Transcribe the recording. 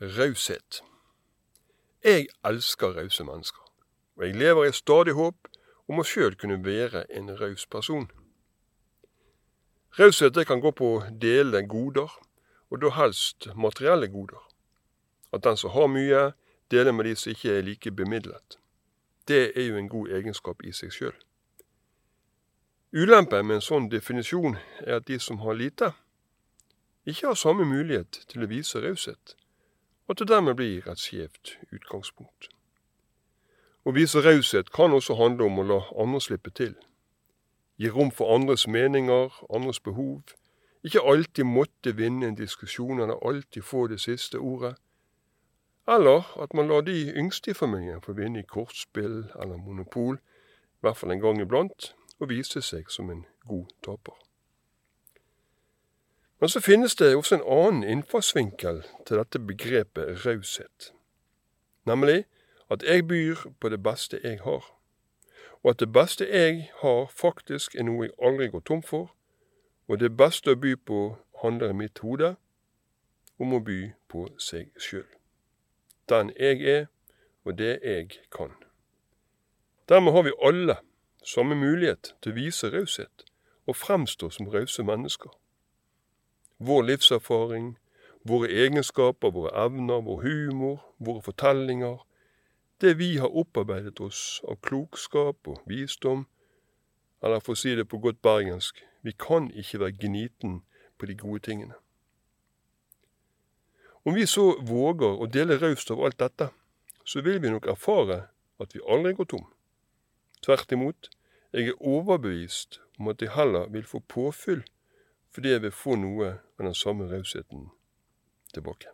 raushet. Jeg elsker rause mennesker, og jeg lever i stadig håp om å sjøl kunne være en raus person. Raushet kan gå på å dele goder, og da helst materielle goder. At den som har mye, deler med de som ikke er like bemidlet. Det er jo en god egenskap i seg sjøl. Ulempen med en sånn definisjon er at de som har lite, ikke har samme mulighet til å vise raushet, at det dermed blir et skjevt utgangspunkt. Å vise raushet kan også handle om å la andre slippe til. Gi rom for andres meninger, andres behov. Ikke alltid måtte vinne en diskusjon eller alltid få det siste ordet. Eller at man lar de yngste i familien få vinne i kortspill eller monopol, i hvert fall en gang iblant, og vise seg som en god taper. Men så finnes det også en annen innfallsvinkel til dette begrepet raushet. Nemlig at jeg byr på det beste jeg har, og at det beste jeg har faktisk er noe jeg aldri går tom for, og det beste å by på handler i mitt hode om å by på seg sjøl. Den jeg er, og det jeg kan. Dermed har vi alle samme mulighet til å vise raushet og fremstå som rause mennesker. Vår livserfaring, våre egenskaper, våre evner, vår humor, våre fortellinger, det vi har opparbeidet oss av klokskap og visdom, eller for å si det på godt bergensk, vi kan ikke være gniten på de gode tingene. Om vi så våger å dele raust av alt dette, så vil vi nok erfare at vi aldri går tom. Tvert imot, jeg er overbevist om at jeg heller vil få påfyll fordi jeg vil få noe av den samme rausheten tilbake.